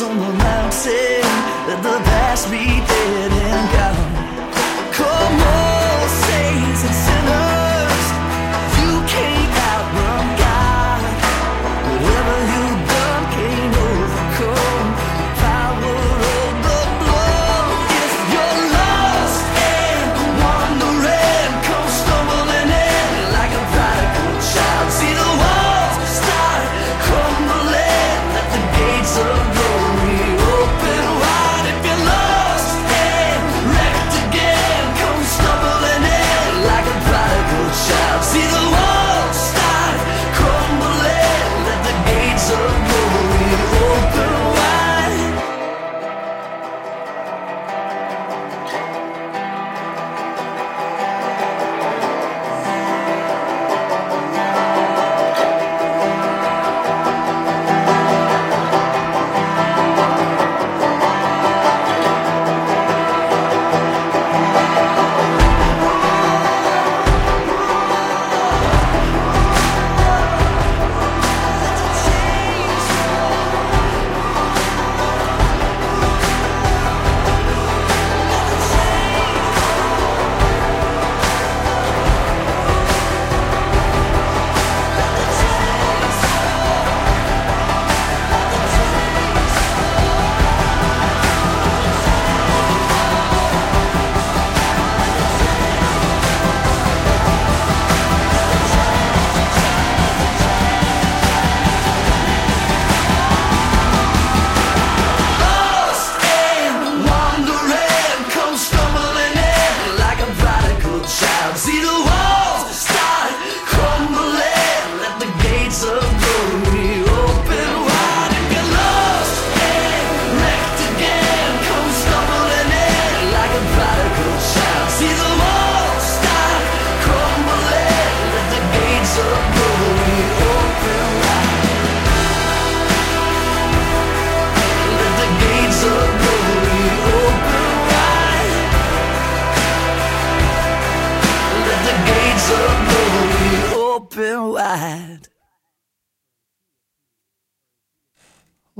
on the mountain, let the past be dead and gone.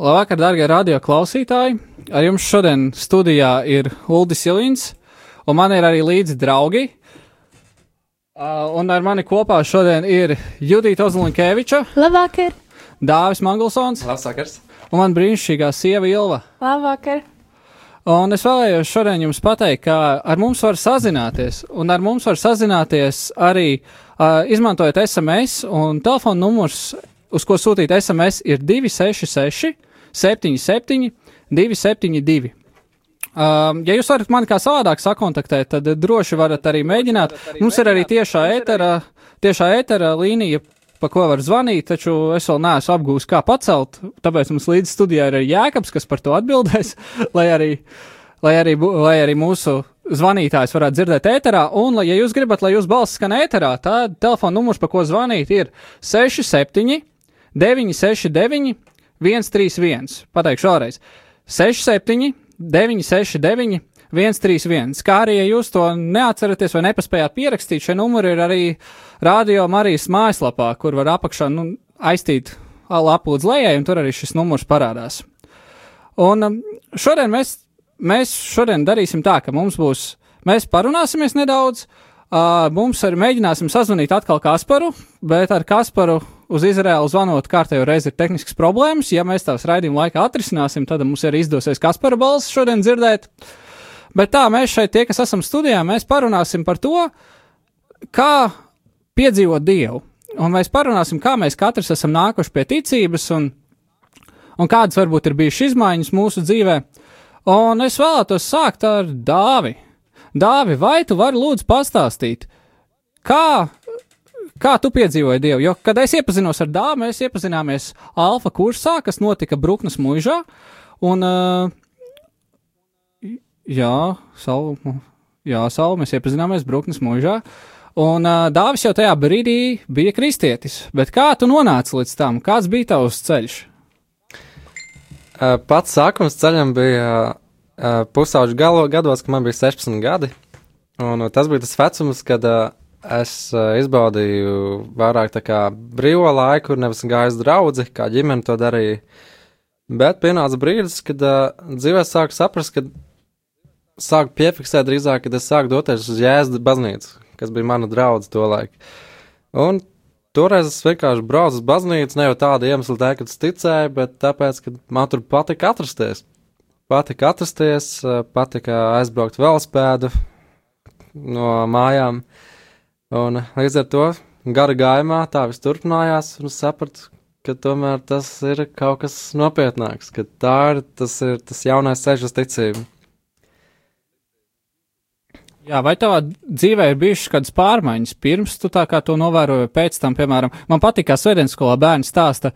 Labvakar, darbie radio klausītāji! Ar jums šodien studijā ir Ulris Ilīns, un man ir arī līdzi draugi. Uh, un ar mani kopā šodien ir Judita Ozolinkēviča, Labvakar! Dāvis Mangelsons Labs vakars! un man brīnišķīgā sieva Ilva. Labvakar! Un es vēlējos šodien jums pateikt, ka ar mums var sazināties, un ar mums var sazināties arī uh, izmantojot SMS, un telefona numurs, uz ko sūtīt SMS, ir 266, 77, 272. Um, ja jūs varat mani kā savādāk sakontaktēt, tad droši varat arī mēģināt. Mums ir arī tiešā ētera, tiešā ētera līnija, pa ko var zvanīt, taču es vēl neesmu apgūst, kā pacelt. Tāpēc mums līdz studijā ir Jēkabs, kas par to atbildēs, lai arī, lai arī, lai arī mūsu zvanītājs varētu dzirdēt ēterā. Un, ja jūs gribat, lai jūsu balss skan ēterā, tad telefona numurs, pa ko zvanīt, ir 67, 969, 131. Pateikšu vēlreiz. 67, 969, 131. Kā arī, ja jūs to neatceraties vai nepaspējāt pierakstīt, šie numuri ir arī Rādio Marijas mājaslapā, kur var apakšā nu, aiztīt lapu līdz lejai, un tur arī šis numurs parādās. Un um, šodien mēs, mēs šodien darīsim tā, ka mums būs, mēs parunāsimies nedaudz, uh, mums arī mēģināsim sazvanīt atkal Kasparu, bet ar Kasparu uz Izraēlu zvanot kārtējo reizi ir tehnisks problēmas. Ja mēs tās raidījuma laikā atrisināsim, tad mums arī izdosies Kaspara balss šodien dzirdēt. Bet tā, mēs šeit, tie, kas esam studijā, mēs parunāsim par to, kā piedzīvot Dievu. un mēs parunāsim, kā mēs katrs esam nākuši pie ticības un, un kādas varbūt ir bijušas izmaiņas mūsu dzīvē. Un es vēlētos sākt ar Dāvi. Dāvi, vai tu vari lūdzu pastāstīt, kā, kā tu piedzīvoji Dievu? Jo, kad es iepazinos ar Dāvu, mēs iepazināmies Alfa kursā, kas notika Bruknes mūžā, un, uh, jā, savu, jā, savu mēs iepazināmies Bruknes mūžā, Un uh, Dāvis jau tajā brīdī bija kristietis, bet kā tu nonāci līdz tam? Kāds bija tavs ceļš? Pats sākums ceļam bija uh, pusauģu gados, kad man bija 16 gadi. Un, tas bija tas vecums, kad uh, es uh, izbaudīju vairāk brīvo laiku, nevis gāju uz draugu, kā ģimene to darīja. Bet pienāca brīdis, kad uh, dzīvē sāku saprast, ka sāku piefiksēt drīzāk, kad es sāku doties uz jēzus baznīcu, kas bija mana draudzene to laiku. Un toreiz es vienkārši braucu uz baznīcu, ne jau tādu iemeslu dēļ, ka es ticēju, bet tāpēc, ka man tur patika atrasties. Patika atrasties, patika aizbraukt velospēdu no mājām. Un līdz ar to gara gājumā tā viss turpinājās, un es sapratu, ka tomēr tas ir kaut kas nopietnāks, ka tā ir tas, ir tas jaunais ceļš uz ticību. Jā, vai tavā dzīvē ir bijušas kādas pārmaiņas pirms tu tā kā to novēroji, pēc tam, piemēram, man patīk, kā svētdienas skolā bērni stāsta.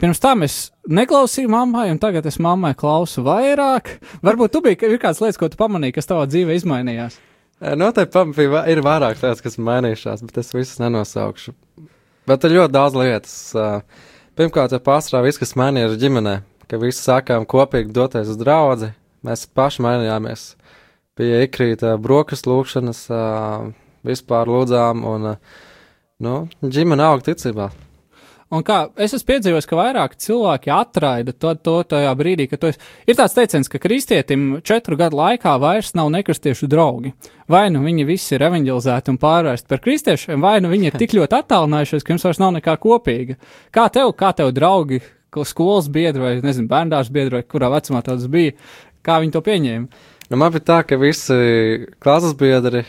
Pirms tam es neklausīju mammai, un tagad es mammai klausu vairāk. Varbūt tu biji ir kādas lietas, ko tu pamanīji, kas tavā dzīvē izmainījās. Noteikti ir vairāk lietas, kas mainījušās, bet es visas nenosaukšu. Bet ir ļoti daudz lietas. Pirmkārt, jau pārstrāva viss, kas mainījās ģimenē, ka visi sākām kopīgi doties uz draugu. Mēs paši mainījāmies bija iekrīta brokastu lūkšanas, vispār lūdzām, un nu, ģimene aug ticībā. Un kā es esmu piedzīvojis, ka vairāk cilvēki atraida to, to tajā brīdī, kad esi. Ir tāds teiciens, ka kristietim četru gadu laikā vairs nav nekristiešu draugi. Vai nu viņi visi ir evanģelizēti un pārvērsti par kristiešiem, vai nu viņi ir tik ļoti attālinājušies, ka jums vairs nav nekā kopīga. Kā tev, kā tev draugi, skolas biedri vai, nezinu, bērndārs biedri vai kurā vecumā tāds bija, kā viņi to pieņēma? Nu, man bija tā, ka visi klases biedri,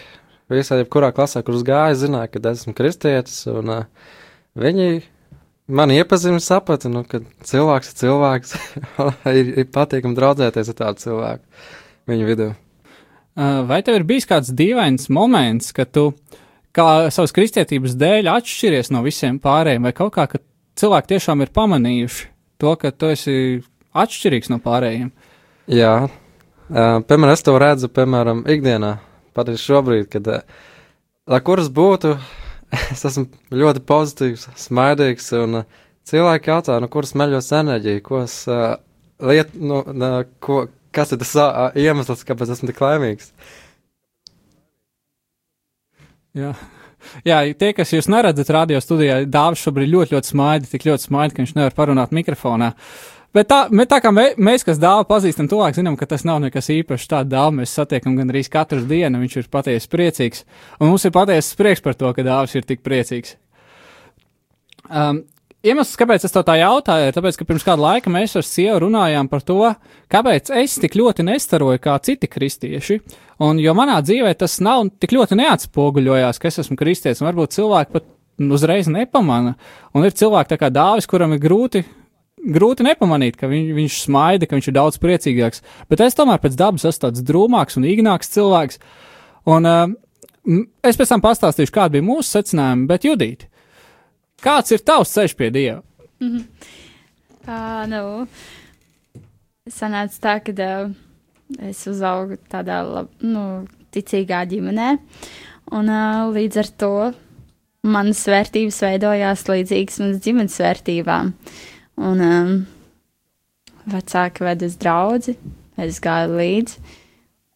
visā jebkurā klasē, kurus gāja, zināja, ka esmu kristietis, un uh, viņi mani iepazina, saprata, nu, ka cilvēks ir cilvēks, ir, ir patīkami draudzēties ar tādu cilvēku viņu vidū. Vai tev ir bijis kāds dīvains moments, kad tu kā savas kristietības dēļ atšķiries no visiem pārējiem, vai kaut kā, ka cilvēki tiešām ir pamanījuši to, ka tu esi atšķirīgs no pārējiem? Jā, piemēram, es to redzu, piemēram, ikdienā, pat arī šobrīd, kad, lai kuras būtu, es esmu ļoti pozitīvs, smaidīgs, un uh, cilvēki jautā, no kuras meļos enerģiju, ko es uh, liet, nu, uh, ko, kas ir tas uh, iemesls, kāpēc esmu tik laimīgs. Jā. Jā, tie, kas jūs neredzat radio studijā, Dāvis šobrīd ļoti, ļoti smaida, tik ļoti smaida, ka viņš nevar parunāt mikrofonā. Bet tā, bet tā kā mē, mēs, kas dāvu pazīstam tuvāk, zinām, ka tas nav nekas īpašs. Tādu dāvu mēs satiekam gan arī katru dienu. Viņš ir patiesi priecīgs. Un mums ir patiesi prieks par to, ka dāvs ir tik priecīgs. Um, Iemesls, kāpēc es to tā jautāju, ir tas, ka pirms kāda laika mēs ar sievu runājām par to, kāpēc es tik ļoti nestaroju kā citi kristieši. Un, jo manā dzīvē tas nav tik ļoti neatspoguļojās, ka es esmu kristietis, un varbūt cilvēki pat uzreiz nepamana. Un ir cilvēki kā dāvis, kuram ir grūti grūti nepamanīt, ka viņ, viņš smaida, ka viņš ir daudz priecīgāks. Bet es tomēr pēc dabas esmu tāds drūmāks un īgnāks cilvēks. Un uh, es pēc tam pastāstīšu, kāda bija mūsu secinājuma, bet Judīt, kāds ir tavs ceļš pie Dieva? Mm -hmm. uh, nu, sanāca tā, ka uh, es uzaugu tādā lab, nu, ticīgā ģimenē, un uh, līdz ar to manas vērtības veidojās līdzīgas manas ģimenes vērtībām. Un um, vecāki ved uz draugu, es gāju līdzi.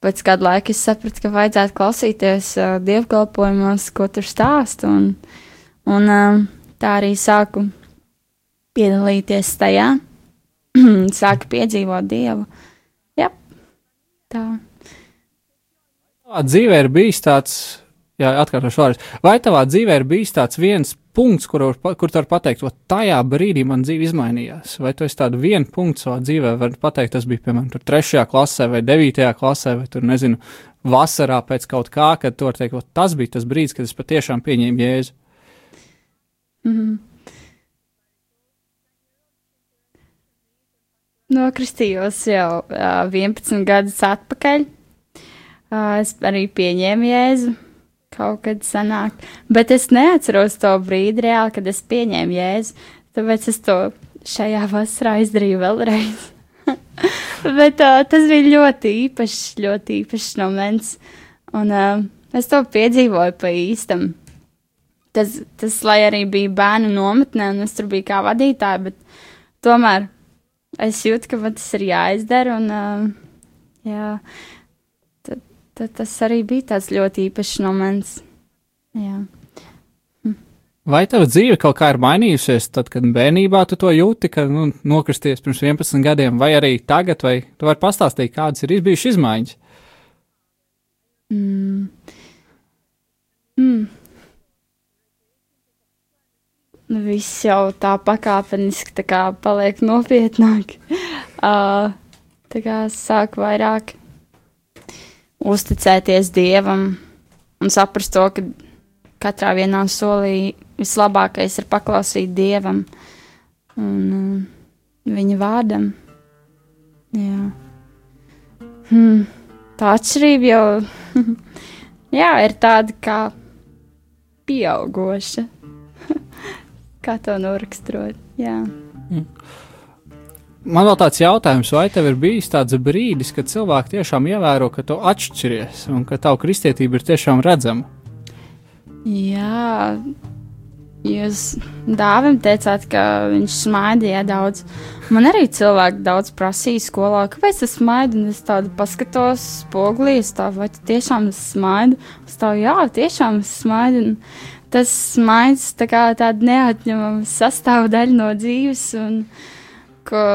Pēc kāda laika es sapratu, ka vajadzētu klausīties uh, dievkalpojumos, ko tur stāst. Un, un um, tā arī sāku piedalīties tajā, sāku piedzīvot dievu. Jā, tā. Dzīvē ir bijis tāds Jā, atkārtošu vārdus. Vai tavā dzīvē ir bijis tāds viens punkts, kur, kur tu vari pateikt, ka tajā brīdī man dzīve izmainījās? Vai tu esi tādu vienu punktu savā dzīvē, vari pateikt, tas bija, piemēram, tur trešajā klasē vai devītajā klasē, vai tur, nezinu, vasarā pēc kaut kā, kad tu vari teikt, tas bija tas brīdis, kad es patiešām pieņēmu jēzu? Mhm. Nokristījos jau uh, 11 gadus atpakaļ. Uh, es arī pieņēmu jēzu kaut kad senāk, bet es neatceros to brīdi reāli, kad es pieņēmu jēzu. Tāpēc es to šajā vasarā izdarīju vēlreiz. bet uh, tas bija ļoti īpašs, ļoti īpašs moments. Un uh, es to piedzīvoju pa īstam. Tas, tas, lai arī bija bērnu nometnē, un es tur biju kā vadītāja, bet tomēr es jūtu, ka man tas ir jāizdara. Un, uh, jā, tad, tad tas arī bija tāds ļoti īpašs moments. Jā. Vai tava dzīve kaut kā ir mainījusies, tad, kad bērnībā tu to jūti, ka nu, nokristies pirms 11 gadiem, vai arī tagad, vai tu vari pastāstīt, kādas ir bijušas izmaiņas? Mm. Mm. Viss jau tā pakāpeniski tā kā paliek nopietnāk. uh, tā kā sāk vairāk uzticēties dievam un saprast to, ka katrā vienā solī vislabākais ir paklausīt dievam un uh, viņa vārdam. Jā. Hmm. Tā atšķirība jau jā, ir tāda kā pieaugoša. Kā to noraksturot? Jā. Man vēl tāds jautājums, vai tev ir bijis tāds brīdis, kad cilvēki tiešām ievēro, ka tu atšķiries un ka tavu kristietība ir tiešām redzama? Jā, jūs dāvim teicāt, ka viņš smaidīja daudz. Man arī cilvēki daudz prasīja skolā, kāpēc es smaidu, un es tādu paskatos spoglī, es tā, vai tu tiešām smaidu? Es tā, jā, tiešām smaidu, un tas smaids tā kā tāda neatņemama sastāvdaļa no dzīves, un ko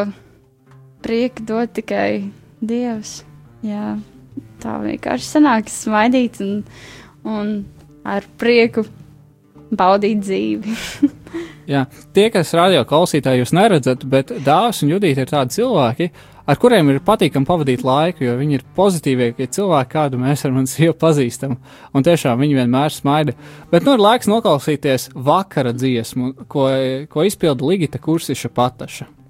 prieku dod tikai Dievs. Jā, tā vienkārši sanāk smaidīt un, un ar prieku baudīt dzīvi. Jā, tie, kas radio klausītāji jūs neredzat, bet Dāvis un Judita ir tādi cilvēki, ar kuriem ir patīkami pavadīt laiku, jo viņi ir pozitīvākie cilvēki, kādu mēs ar mani sievu pazīstam. Un tiešām viņi vienmēr smaida. Bet nu ir laiks noklausīties vakara dziesmu, ko, ko izpilda Ligita Kursiša Pataša.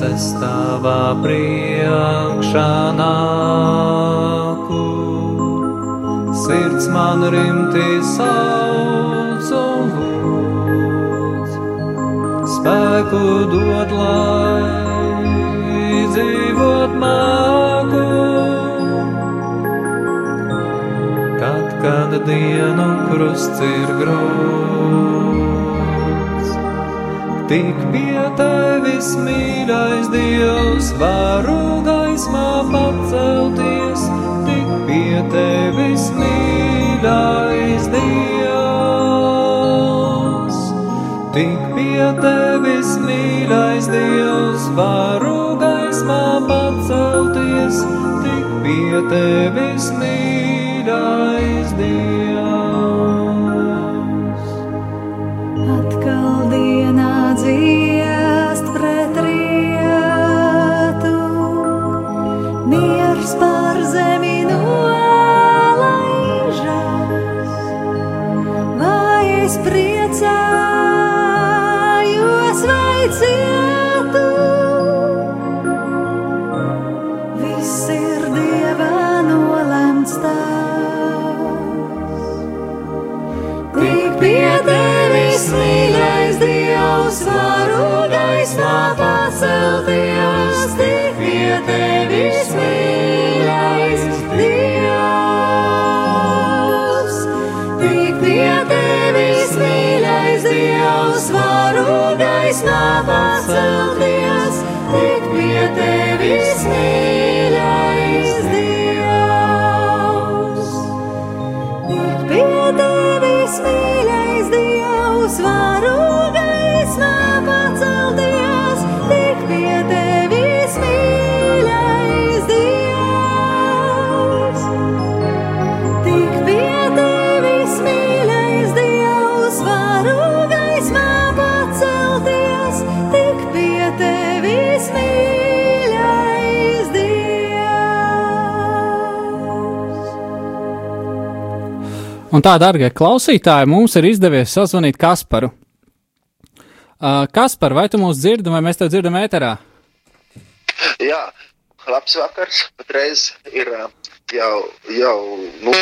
Tēvs, es tavā priekšā nāku, sirds man rimti sauc un lūdz, spēku dod, lai dzīvot māku. Kad, kad dienu krusts ir grūts, Tik pie tevis, mīļais Dievs, varu gaismā pacelties. Tik pie tevis, mīļais Dievs. Tik pie tevis, mīļais Dievs, varu gaismā pacelties. Tik pie tevis, mīļais tevis mīļais Un tā, darbie klausītāji, mums ir izdevies sazvanīt Kasparu. Uh, Kaspar, vai tu mūs dzirdi, vai mēs te dzirdam ēterā? Jā, labs vakars. Patreiz ir ā, jau, jau, nu.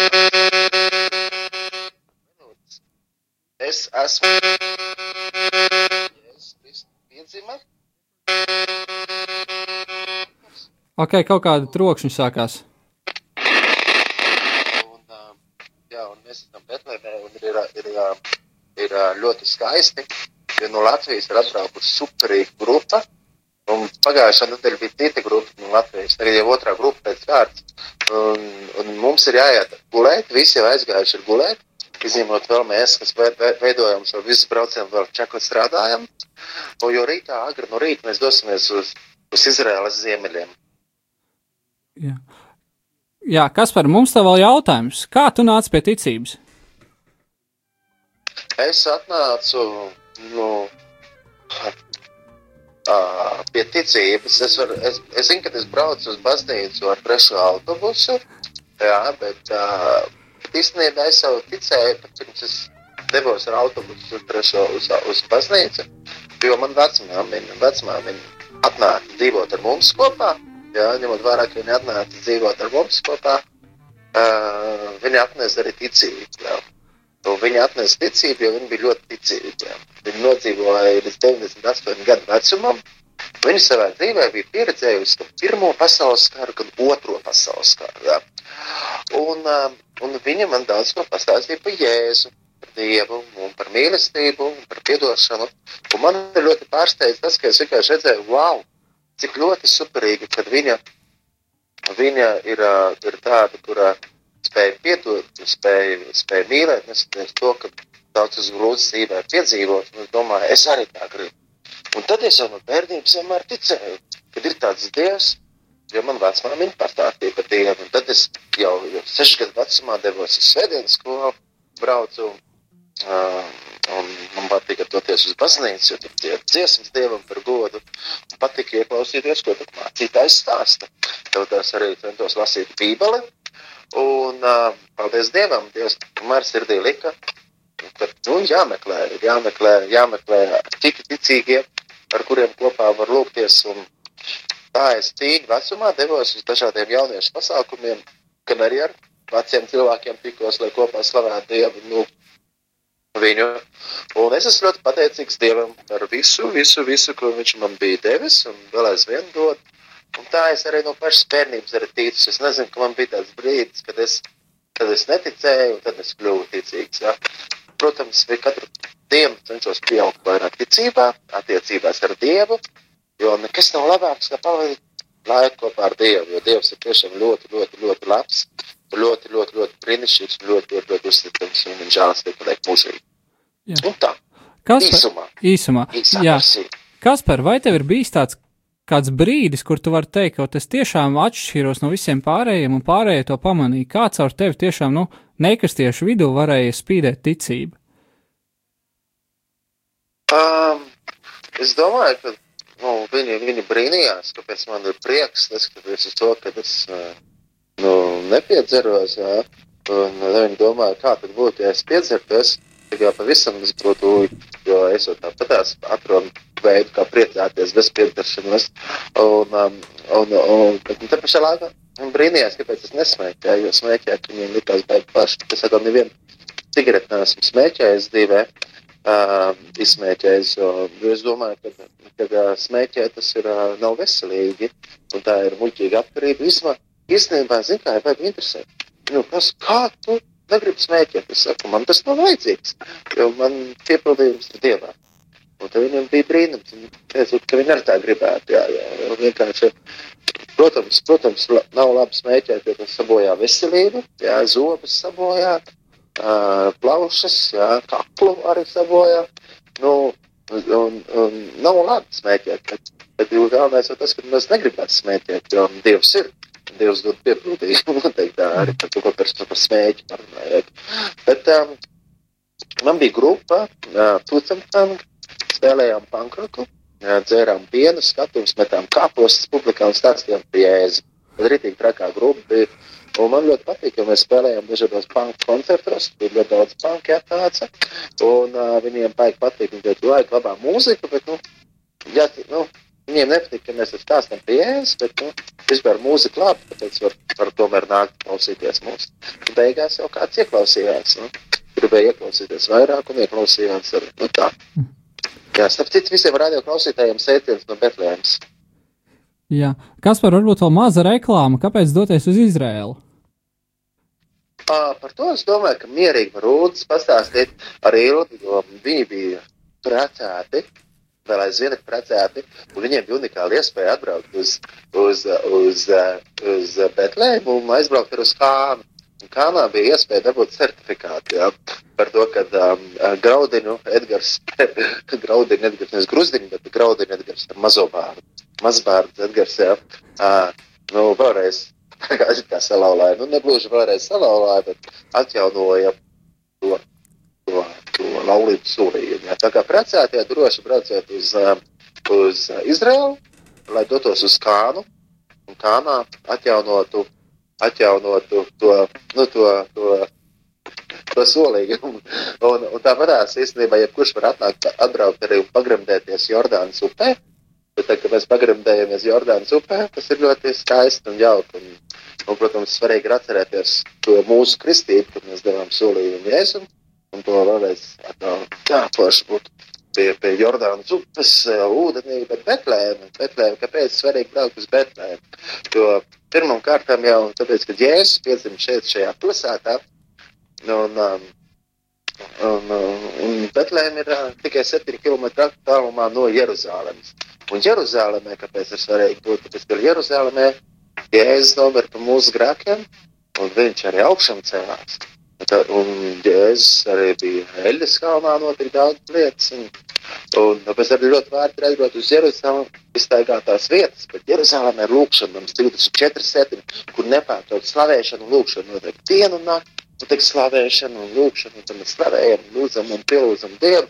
Es esmu. Es esmu piedzima. Ok, kaut kāda trokšņa sākās. Un, ā, jā, un mēs esam Betlēmē, un ir, ir, ir ā, ļoti skaisti, jo no Latvijas ir atbraukusi superīga grupa. Un pagājušā nedēļa bija cita grupa no Latvijas, tagad jau otrā grupa pēc kārtas. Un, un mums ir jāiet gulēt, visi jau aizgājuši ir gulēt, izņemot vēl mēs, kas ve- ve- veidojam šo visu braucienu, vēl čakot strādājam. Un jo rītā, agri no rīta mēs dosimies uz, uz Izraēlas ziemeļiem. Jā, Jā Kaspar, mums te vēl jautājums. Kā tu nāc pie ticības? Es atnācu nu, ā, pie ticības. Es, var, es, es zinu, ka es braucu uz baznīcu ar trešo autobusu, jā, bet uh, īstenībā es jau ticēju, pirms es devos ar autobusu uz trešo uz, uz baznīcu, jo man vecmāmiņa, vecmāmiņa atnāca dzīvot ar mums kopā, jā, ņemot vērā, ka viņa atnāca dzīvot ar mums kopā, uh, viņa atnesa arī ticību, jā. Un viņa atnesa ticību, jo viņa bija ļoti ticīga. Viņa nodzīvoja līdz 98 gadu vecumam. Viņa savā dzīvē bija pieredzējusi gan Pirmo pasaules karu, gan Otro pasaules karu. Jā. Un, un viņa man daudz ko pastāstīja par Jēzu, par Dievu, par mīlestību, par piedošanu. Un man ļoti pārsteidz tas, ka es vienkārši redzēju, wow, cik ļoti superīgi, kad viņa, viņa ir, ir tāda, kurā spēja piedot, spēja, spēja mīlēt, neskatoties to, ka daudz uz grūtas dzīvē piedzīvot. Un es domāju, es arī tā gribu. Un tad es jau no bērnības vienmēr ticēju, ka ir tāds dievs, jo man vecmāmiņa pastāstīja par dievu. Un tad es jau, jau sešu gadu vecumā devos uz svētdienas skolu, braucu. Uh, un man patika doties uz baznīcu, jo tur tie dziesmas dievam par godu. Patika ieklausīties, ko tad mācītājs stāsta. Es arī centos lasīt bībeli. Un paldies Dievam, Dievs tomēr sirdī lika, ka nu, jāmeklē, jāmeklē, jāmeklē citi ticīgie, ar kuriem kopā var lūgties. Un tā es tīņu vecumā devos uz dažādiem jauniešu pasākumiem, gan arī ar veciem cilvēkiem tikos, lai kopā slavētu Dievu. Nu, viņu. Un es esmu ļoti pateicīgs Dievam par visu, visu, visu, ko viņš man bija devis un vēl aizvien dod. Un tā es arī no pašas bērnības arī ticu. Es nezinu, ka man bija tāds brīdis, kad es, kad es neticēju, un tad es kļuvu ticīgs. Ja? Protams, bija katru dienu cenšos pieaugt vairāk ticībā, attiecībās ar Dievu, jo nekas nav labāks, kā pavadīt laiku kopā ar Dievu, jo Dievs ir tiešām ļoti, ļoti, ļoti labs, ļoti, ļoti, ļoti brīnišķīgs, ļoti, ļoti, ļoti uzticams, un viņa žēlastība paliek mūžīgi. Jā. Un tā, Kaspar, īsumā, īsumā. īsā Jā. Kaspar, vai tev ir bijis tāds kāds brīdis, kur tu vari teikt, ka es tiešām atšķiros no visiem pārējiem, un pārējie to pamanīja? Kā caur tevi tiešām, nu, nekristiešu vidū varēja spīdēt ticība? Um, es domāju, ka nu, viņi, viņi brīnījās, kāpēc man ir prieks, neskatoties uz to, ka es nu, nepiedzeros. Jā. Un viņi domāja, kā tad būtu, ja es piedzertos. Jau pavisam tas būtu, jo es jau tāpatās atrodu veidu, kā priecāties bez piedzeršanās. Un, um, un, un, un te pašā laikā brīnījās, kāpēc es nesmēķēju, jo smēķēt viņiem likās baigi paši. Es atkal nevienu cigareti neesmu smēķējis dzīvē. uh, izsmēķējis. Jo, jo es domāju, ka, ka uh, smēķēt tas ir, uh, nav veselīgi un tā ir muļķīga atkarība. Īstenībā, zin kā, vajag interesēt. Nu, kas, kā tu negribi smēķēt? Es saku, man tas nav vajadzīgs, jo man piepildījums ir dievā. Un tad viņam bija brīnums, un teica, ka viņi arī tā gribētu. Jā, jā, jā, vienkārši, protams, protams, nav labi smēķēt, jo tas sabojā veselību, jā, zobus sabojā, uh, plaušas, jā, kaklu arī sabojā. Nu, un, un nav labi smēķēt, bet, bet galvenais ir tas, ka mēs negribētu smēķēt, jo Dievs ir. Dievs dod piepildījumu, noteikti tā arī par to, ko par, par smēķi parunājot. Bet um, man bija grupa, uh, Tucemtang, spēlējām pankroku, jā, dzērām pienu, skatuves, metām kāpostus publikā un stāstījām par jēzu. Tad rītīgi trakā grupa bija. Un man ļoti patīk, ka mēs spēlējām dažādos panku koncertos, tur ļoti daudz panku jātāca. Un uh, viņiem baigi patīk, viņi ļoti laika labā mūzika, bet, nu, jā, nu, viņiem nepatīk, ka mēs stāstām par jēzu, bet, nu, vispār mūzika labi, tāpēc var, var tomēr nākt klausīties mūs. Un beigās jau kāds ieklausījās, nu, gribēja ieklausīties vairāk un ieklausījās arī, nu tā. Jā, starp citu, visiem radio klausītājiem sveiciens no Betlēmas. Jā, kas par varbūt vēl maza reklāma, kāpēc doties uz Izrēlu? À, par to es domāju, ka mierīgi var Rūdas pastāstīt arī Ildi, jo viņi bija precēti, vēl aizvien ir precēti, un viņiem bija unikāla iespēja atbraukt uz, uz, uz, uz Betlēmu un aizbraukt arī uz Kānu. Un Kānā bija iespēja dabūt certifikātu, jā, par to, ka um, Graudinu Edgars, Graudinu Edgars, nevis Gruzdiņu, bet Graudinu Edgars ar mazo bārdu. Mazbārds Edgars, jā, uh, nu, vēlreiz kā, salauzāja. Nu, nebūšu vēlreiz salauzāja, bet atjaunoja to, to, to laulību solījumu. jā. Tā kā precētie droši brauciet uz, um, uz Izraelu, lai dotos uz Kānu un Kānā atjaunotu, atjaunotu to, nu, to, to, to solījumu. Un, un tāpatās īstenībā jebkurš var atnākt, atbraukt arī un pagremdēties Jordānas upē. Bet, tā, kad mēs pagremdējamies Jordānas upē, tas ir ļoti skaisti un jauki. Un, un, protams, svarīgi ir atcerēties to mūsu kristību, kad mēs devām solījumu Jēzum. Un to vēlreiz jāplaši būtu pie, pie Jordānas upes eh, ūdenī, bet Betlēma, Betlēma, kāpēc svarīgi braukt uz Betlēmu? Jo pirmam kārtām jau tāpēc, ka Jēzus piedzima šeit šajā pilsētā, un, um, un, un Betlēma ir uh, tikai 7 km tālumā no Jeruzālēmas. Un Jeruzālēmē, kāpēc ir svarīgi būt, tāpēc, ka Jeruzālēmē Jēzus nomira par mūsu grēkiem, un viņš arī augšām cēlās. Tā- Un Jēzus arī bija Eļas kalnā, notika daudz lietas. Un, un tāpēc arī ļoti vērti ir aizbraukt uz Jeruzalem, iztaigātās vietas, bet Jeruzalemē ir lūkšana, mums 24 7, kur nepārtraukt slavēšana un lūkšana notiek dienu un nakti. Notiek slavēšana un lūkšana, un tad mēs slavējam, lūdzam un pielūdzam Dievu.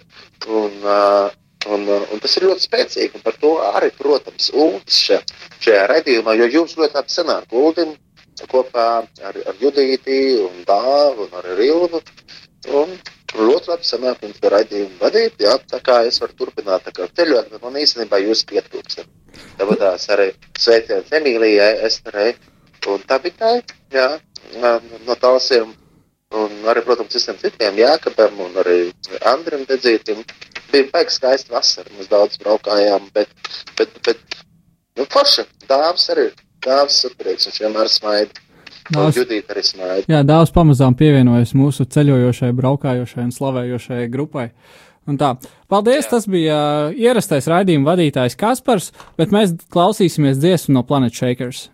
Un, uh, Un, uh, un tas ir ļoti spēcīgi. Un par to arī, protams, Ulas šajā, šajā redzējumā, jo jums ļoti labi sanāk Uldim kopā ar, ar Judīti un Dāvu un ar Rilvu. Un ļoti labi sanāk jums to redzējumu vadīt. Jā, tā kā es varu turpināt tā kā ceļot, bet man īstenībā jūs pietrūkstat. Tāpēc arī sveiciens Emīlijai, Esterei un Tabitai, jā, no talsiem. Un arī, protams, visiem citiem Jākabam un arī Andrim Dedzītim. Bija baigi skaista vasara, mēs daudz braukājām, bet, bet, bet nu, forša, dāvs arī, dāvs superīgs, viņš vienmēr smaida. Dāvs-. Jā, dāvs pamazām pievienojas mūsu ceļojošai, braukājošai un slavējošai grupai. Un tā, paldies, Jā. tas bija uh, ierastais raidījuma vadītājs Kaspars, bet mēs klausīsimies dziesmu no Planet Shakers.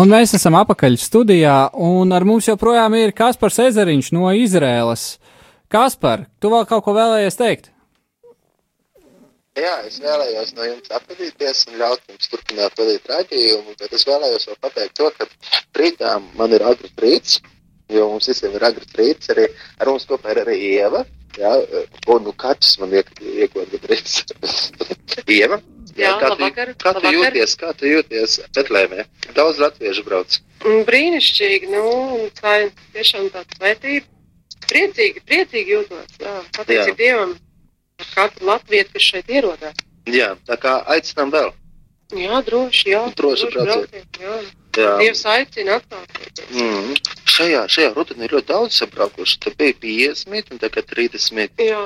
Un mēs esam apakaļ studijā, un ar mums joprojām ir Kaspars Ezeriņš no Izrēlas. Kaspar, tu vēl kaut ko vēlējies teikt? Jā, es vēlējos no jums atpazīties un ļaut jums turpināt vadīt raidījumu, bet es vēlējos vēl pateikt to, ka rītā man ir agrs rīts, jo mums visiem ir agrs rīts, arī ar mums kopā ir arī Ieva, jā, un nu kaķis man iekot rīts. Ieva, Jā, kā, tu, labvakar, kā tu labvakar. jūties, kā tu jūties Betlēmē? Daudz latviešu brauc. Mm, Brīnišķīgi, nu, tā ir tiešām tāda svētība. Priecīgi, priecīgi jūtos, jā, pateicīgi. Dievam par katru latvietu, kas šeit ierodās. Jā, tā kā aicinām vēl. Jā, droši, jā. Droši brauciet. brauciet, Jā. Jā. Dievs aicina atnākt. Mm. Šajā, šajā rudenī ļoti daudz sabraukuši. Tur bija 50 un tagad 30. Jā,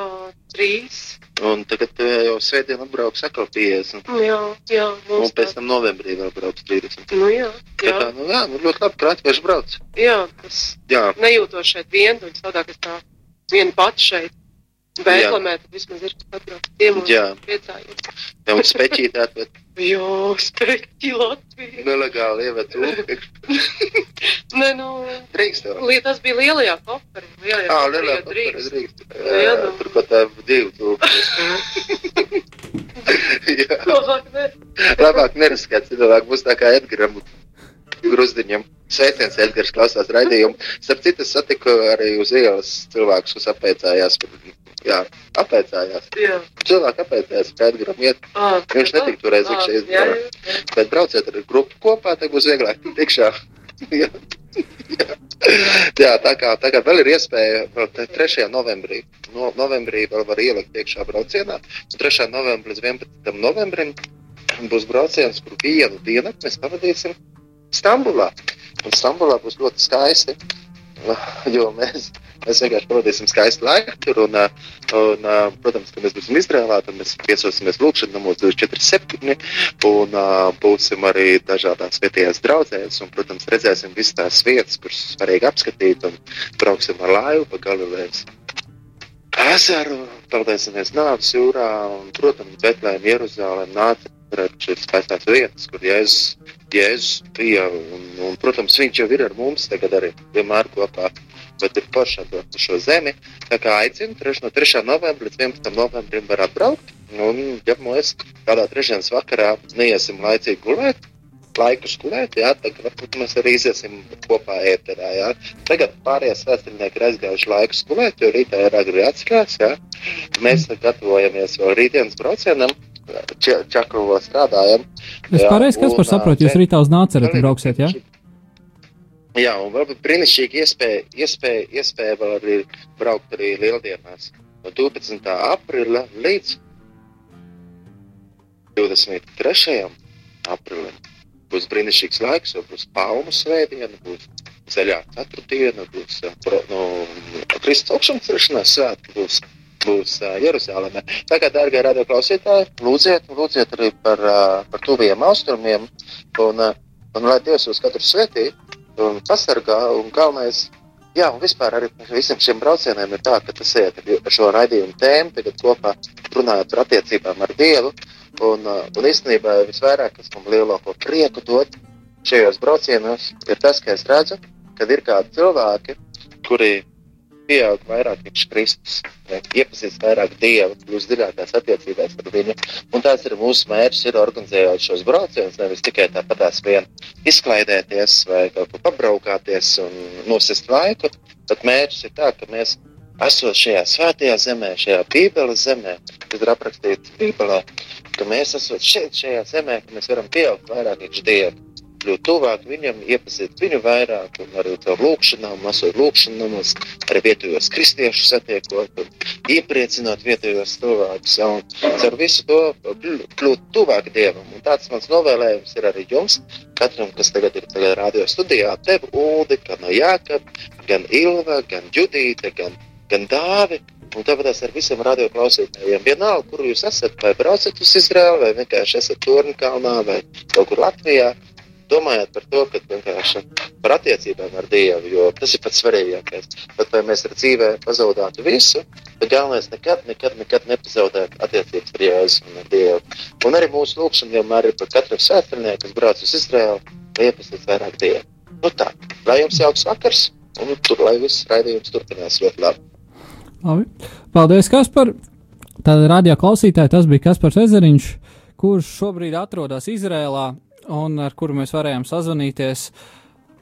trīs. Un tagad eh, jau svētdien atbrauks atkal 50. Jā, jā, Un pēc tā. tam novembrī vēl brauks 30. Nu, jā, Tā jā, kā, nu, jā, nu, ļoti labi, ka latvieši brauc. jā, tas Jā, nejūtos šeit vientuļs, tādā, ka tā viena pati šeit. Bēklamē, tad vismaz ir katru ciemos Jā. priecājos. ja un speķīt atved Jā, speķi Latviju. nelegāli ieved ūdeni. Nē, nu, Drīkst jau. li- tas bija lielajā koferī. Lielajā Ā, lielā jo drīkst. Jā, nu. Turpat tā divu tūkstoši. Jā. Labāk ne. Labāk neriskēt, cilvēki būs tā kā Edgaram Gruzdiņam. Sveiciens, Edgars, klausās raidījumu. Starp citu, es satiku arī uz ielas cilvēkus, kas apēcājās. Jā, apēcājās. Jā. Cilvēki apēcājās, kā Edgaram iet. Ā, Viņš netika toreiz ā, iekšā jā. Bet brauciet ar grupu kopā, tad būs vieglāk tikt iekšā. Jā. Jā. Tā kā, tā kā vēl ir iespēja, vēl te 3. novembrī, no, novembrī vēl var ielikt iekšā braucienā. Un 3. novembrī līdz 11. novembrim būs brauciens, kur vienu dienu mēs pavadīsim Stambulā. Un Stambulā būs ļoti skaisti, jo mēs, mēs vienkārši pavadīsim skaistu laiku tur. Un, ā, un, ā, protams, ka mēs būsim Izrēlā, tad mēs viesosimies lūkšanā namos 247 un uh, būsim arī dažādās vietējās draudzēs. Un, protams, redzēsim visas tās vietas, kuras svarīgi apskatīt. Un brauksim ar laivu pa Galilejas ezeru, peldēsimies Nāves jūrā. Un, protams, Betlēm, Jeruzālēm nāca šīs skaistās vietas, kur Jēzus, Jēzus bija. Un, un, protams, viņš jau ir ar mums tagad arī vienmēr kopā. Bet ir pašā to šo zemi. Tā kā aicinu, treš, no 3. novembra līdz 11. novembrim var atbraukt. Un, ja mēs kādā trešdienas vakarā neiesim laicīgi gulēt, laiku gulēt, jā, tad varbūt mēs arī iziesim kopā ēterā. Jā. Tagad pārējie svētceļnieki ir aizgājuši laiku gulēt, jo rītā ir agri atskās. Jā. Mēs gatavojamies vēl rītdienas braucienam. Čakrovā strādājam. Es pareizi, kas par saprotu, jūs rītā uz ir brauksiet, jā? Jā, un varbūt brīnišķīgi iespēja, iespēja, iespēja vēl arī braukt arī lieldienās. No 12. aprīļa līdz 23. aprīlim būs brīnišķīgs laiks, jo būs palmu svētdiena, būs ceļā ceturtdiena, būs ā, pro- no, Kristus augšanas ceršanās svētki, būs, būs ā, Jeruzālēmē. Tā kā, dārgie radioklausītāji, lūdziet, lūdziet arī par, ā, par tuviem austrumiem, un, ā, un lai Dievs jūs katru svētī un pasargā, un galvenais, jā, un vispār arī visiem šiem braucieniem ir tā, ka tas iet ar šo raidījumu tēmu, tagad kopā runājot par attiecībām ar Dievu, un, uh, un īstenībā visvairāk, kas man lielāko prieku dod šajos braucienos, ir tas, ka es redzu, ka ir kādi cilvēki, kuri pieaug vairāk priekš Kristus, iepazīst vairāk Dievu, kļūst dziļākās attiecībās ar viņu. Un tāds ir mūsu mērķis, ir organizējot šos braucienus, nevis tikai tāpatās vien izklaidēties vai kaut ko pabraukāties un nosist laiku, bet mērķis ir tā, ka mēs esot šajā svētajā zemē, šajā Bībeles zemē, kas ir aprakstīts Bībelē, ka mēs esam šeit, šajā zemē, ka mēs varam pieaugt vairāk iekš Dievu, kļūt tuvāk viņam, iepazīt viņu vairāk, un arī caur lūkšanām, lasot lūkšanām, arī vietējos kristiešus satiekot, un iepriecinot vietējos cilvēkus, un caur visu to kļūt tuvāk Dievam. Un tāds mans novēlējums ir arī jums, katram, kas tagad ir tagad radio studijā, tev, Uldi, gan Jākab, gan Ilva, gan Judīte, gan, gan Dāvi, Un tāpēc ar visiem radioklausītājiem, vienalga, kur jūs esat, vai braucat uz Izraēlu, vai vienkārši esat Tornkalnā, vai kaut kur Latvijā, domājot par to, ka vienkārši par attiecībām ar Dievu, jo tas ir pats svarīgākais. Bet vai mēs ar dzīvē pazaudātu visu, bet galvenais nekad, nekad, nekad nepazaudēt attiecības ar Jēzu un ar Dievu. Un arī mūsu lūkšana vienmēr ir par katru svētceļnieku, kas brauc uz Izraēlu, iepazīties vairāk Dievu. Nu tā, lai jums jauks vakars, un tur, lai viss raidījums turpinās ļoti labi. Labi. Paldies, Kaspar! Tātad radio klausītāji, tas bija Kaspars Ezeriņš, kurš šobrīd atrodas Izrēlā un ar kuru mēs varējām sazvanīties.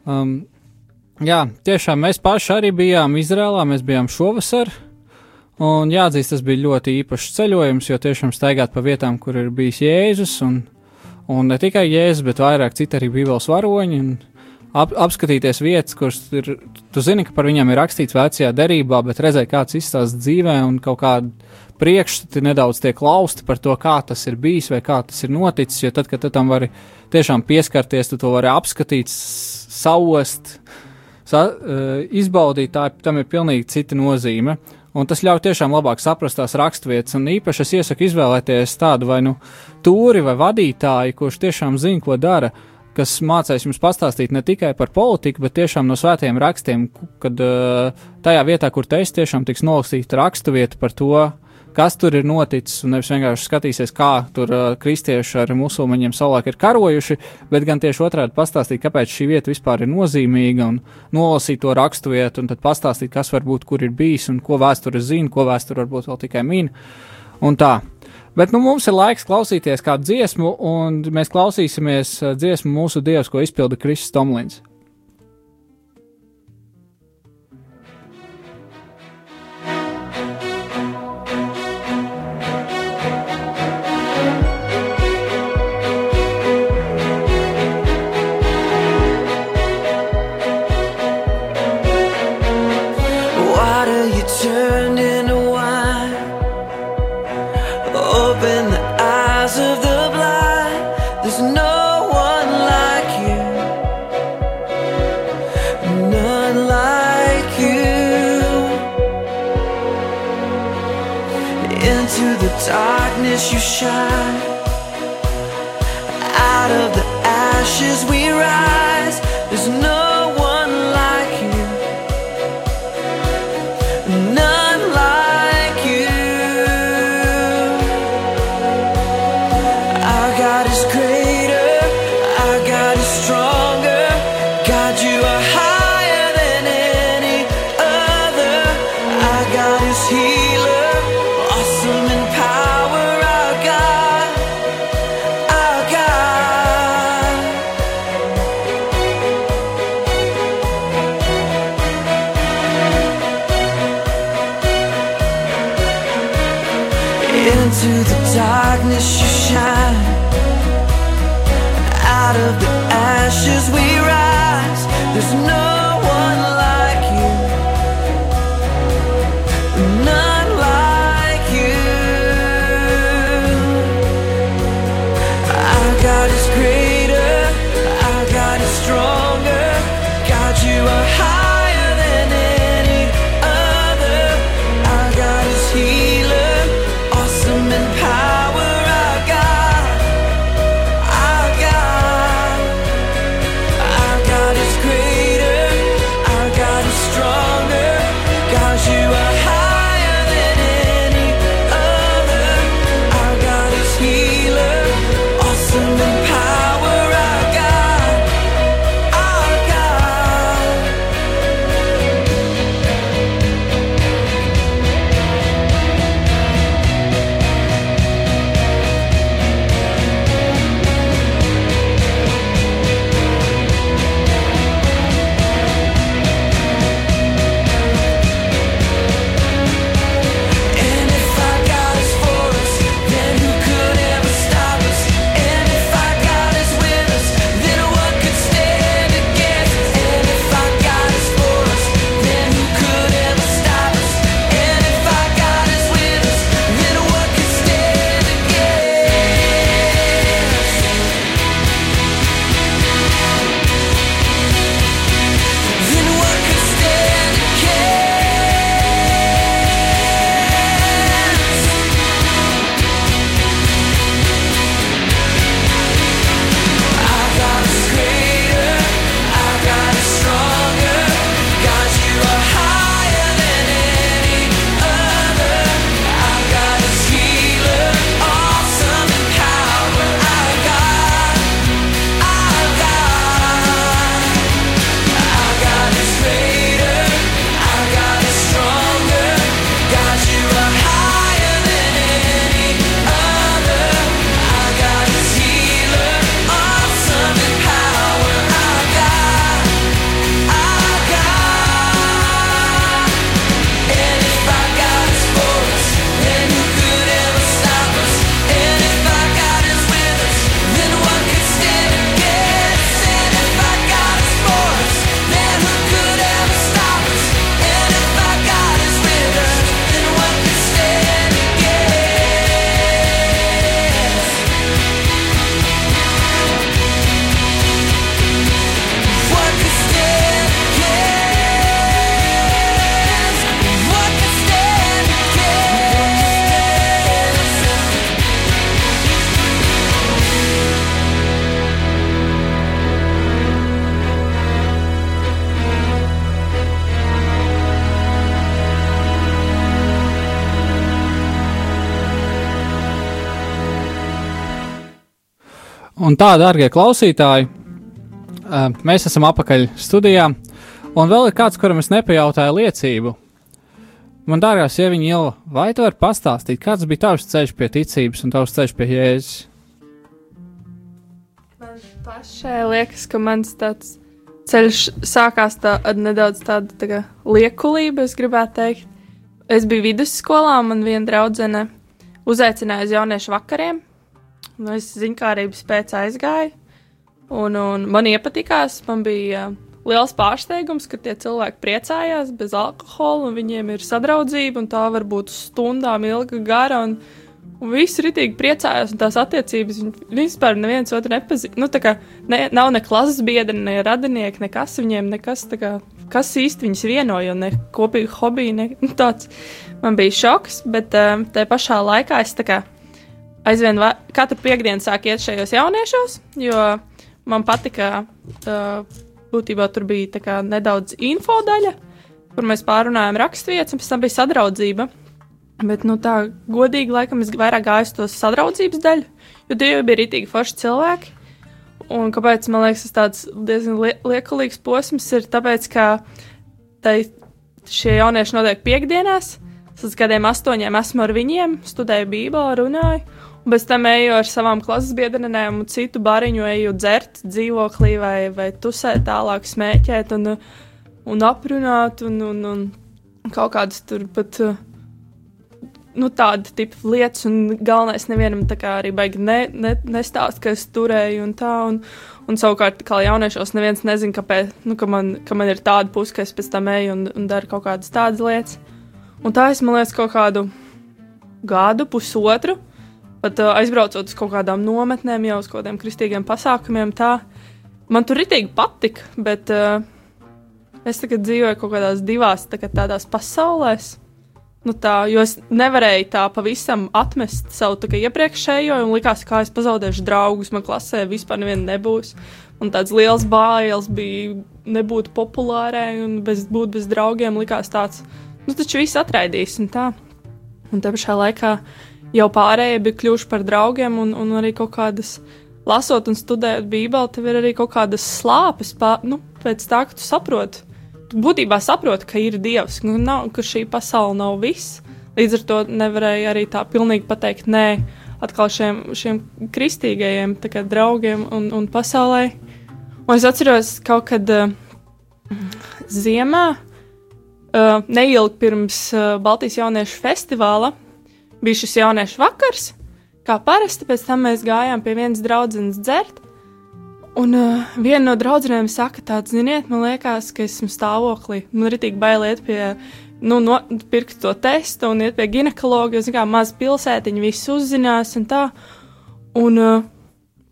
Um, jā, tiešām mēs paši arī bijām Izrēlā, mēs bijām šovasar. Un jāatzīst, tas bija ļoti īpašs ceļojums, jo tiešām staigāt pa vietām, kur ir bijis Jēzus, un, un ne tikai Jēzus, bet vairāk citi arī Bībeles varoņi, ap, apskatīties vietas, kuras ir, tu zini, ka par viņiem ir rakstīts vecajā derībā, bet redzēt, kāds izstāsta dzīvē, un kaut kādi priekšstati nedaudz tiek lausti par to, kā tas ir bijis vai kā tas ir noticis, jo tad, kad tam vari tiešām pieskarties, tu to vari apskatīt, saust, sa, uh, izbaudīt, tā, tam ir pilnīgi cita nozīme. Un tas ļauj tiešām labāk saprast tās raksturvietas, un īpaši es iesaku izvēlēties tādu vai nu tūri vai vadītāju, kurš tiešām zina, ko dara, kas mācīs jums pastāstīt ne tikai par politiku, bet tiešām no svētajiem rakstiem, kad uh, tajā vietā, kur te es tiešām tiks nolasīta raksturvieta par to, kas tur ir noticis, un nevis vienkārši skatīsies, kā tur uh, kristieši ar musulmaņiem savulaik ir karojuši, bet gan tieši otrādi pastāstīt, kāpēc šī vieta vispār ir nozīmīga, un nolasīt to raksturvietu, un tad pastāstīt, kas varbūt kur ir bijis, un ko vēsture zina, ko vēsture varbūt vēl tikai min. Un tā. Bet nu, mums ir laiks klausīties kādu dziesmu, un mēs klausīsimies uh, dziesmu mūsu dievs, ko izpilda Kristis Tomlins. You shine. Out of the ashes Un tā, darbie klausītāji, mēs esam apakaļ studijā, un vēl ir kāds, kuram es nepajautāju liecību. Man dārgā sieviņa Ilva, vai tu vari pastāstīt, kāds bija tavs ceļš pie ticības un tavs ceļš pie Jēzus? Man pašai liekas, ka mans tāds ceļš sākās tā, ar nedaudz tādu tā kā liekulību, es gribētu teikt. Es biju vidusskolā, un viena draudzene uzaicināja uz jauniešu vakariem. Un es ziņkārības pēc aizgāju, un, un man iepatikās. Man bija uh, liels pārsteigums, ka tie cilvēki priecājās bez alkohola, un viņiem ir sadraudzība, un tā var būt stundām ilga gara. Un, Un visi ritīgi priecājās, un tās attiecības vispār neviens otru nepazīst. Nu, tā kā ne, nav ne klases biedri, ne radinieki, nekas viņiem, nekas tā kā, kas īsti viņus vienoja, un ne kopīgi hobiji, ne nu, tāds. Man bija šoks, bet um, tajā pašā laikā es tā kā aizvien katru piekdienu sāku iet šajos jauniešos, jo man patika, uh, būtībā tur bija nedaudz info daļa, kur mēs pārunājām raksturvietas, un pēc tam bija sadraudzība. Bet, nu, tā godīgi, laikam, es vairāk gāju uz to sadraudzības daļu, jo tie jau bija rītīgi forši cilvēki. Un kāpēc man liekas, tas tāds diezgan lie liekulīgs posms ir tāpēc, ka tai, šie jaunieši notiek piekdienās. Es līdz kādiem astoņiem esmu ar viņiem, studēju Bībeli, runāju. Bez tam eju ar savām klases biedrenēm un citu bariņu, eju dzert dzīvoklī vai, vai tusēt tālāk, smēķēt un, un aprunāt un, un, un kaut kādas tur pat. nu, tāda tipa lietas, un galvenais nevienam tā kā arī baigi ne, ne, nestāst, ka es turēju un tā. Un, un savukārt, kā jauniešos, neviens nezina, kāpēc, nu, ka, man, ka man ir tāda puse, ka es pēc tam eju un, un daru kaut kādas tādas lietas. Un tā es, man liekas, kaut kādu gadu, pusotru, pat uh, aizbraucot uz kaut kādām nometnēm, jau uz kaut kādiem kristīgiem pasākumiem, tā man tur ritīgi patika, bet uh, es tagad dzīvoju kaut kādās divās tādās pasaulēs. Nu tā, jo es nevarēju tā pavisam atmest savu iepriekšējo, un likās, ka es pazaudēšu draugus. Man klasē vispār neviena nebūs. Un tāds liels bājies bija nebūt populārai un bez, būt bez draugiem. Likās tāds, nu taču viss atraidīs un tā. Un te pašā laikā jau pārējie bija kļuvuši par draugiem, un, un arī kaut kādas, lasot un studējot Bībeli, tev ir arī kaut kādas slāpes, pā, nu, pēc tā, ka tu saproti tu būtībā saproti, ka ir dievs, nu, nav, ka šī pasaule nav viss. Līdz ar to nevarēja arī tā pilnīgi pateikt nē atkal šiem, šiem kristīgajiem kā, draugiem un, un pasaulē. Un es atceros, kaut kad uh, ziemā, uh, neilgi pirms uh, Baltijas jauniešu festivāla, bija šis jauniešu vakars. Kā parasti, pēc tam mēs gājām pie vienas draudzenes dzert. Un uh, viena no draudzenēm saka, tāds, ziniet, man liekas, ka esmu stāvoklī. Man ir tik bail iet pie, nu, no, pirkt to testu un iet pie ginekologa, jo, zināmā maz pilsētiņa viss uzzinās un tā. Un uh,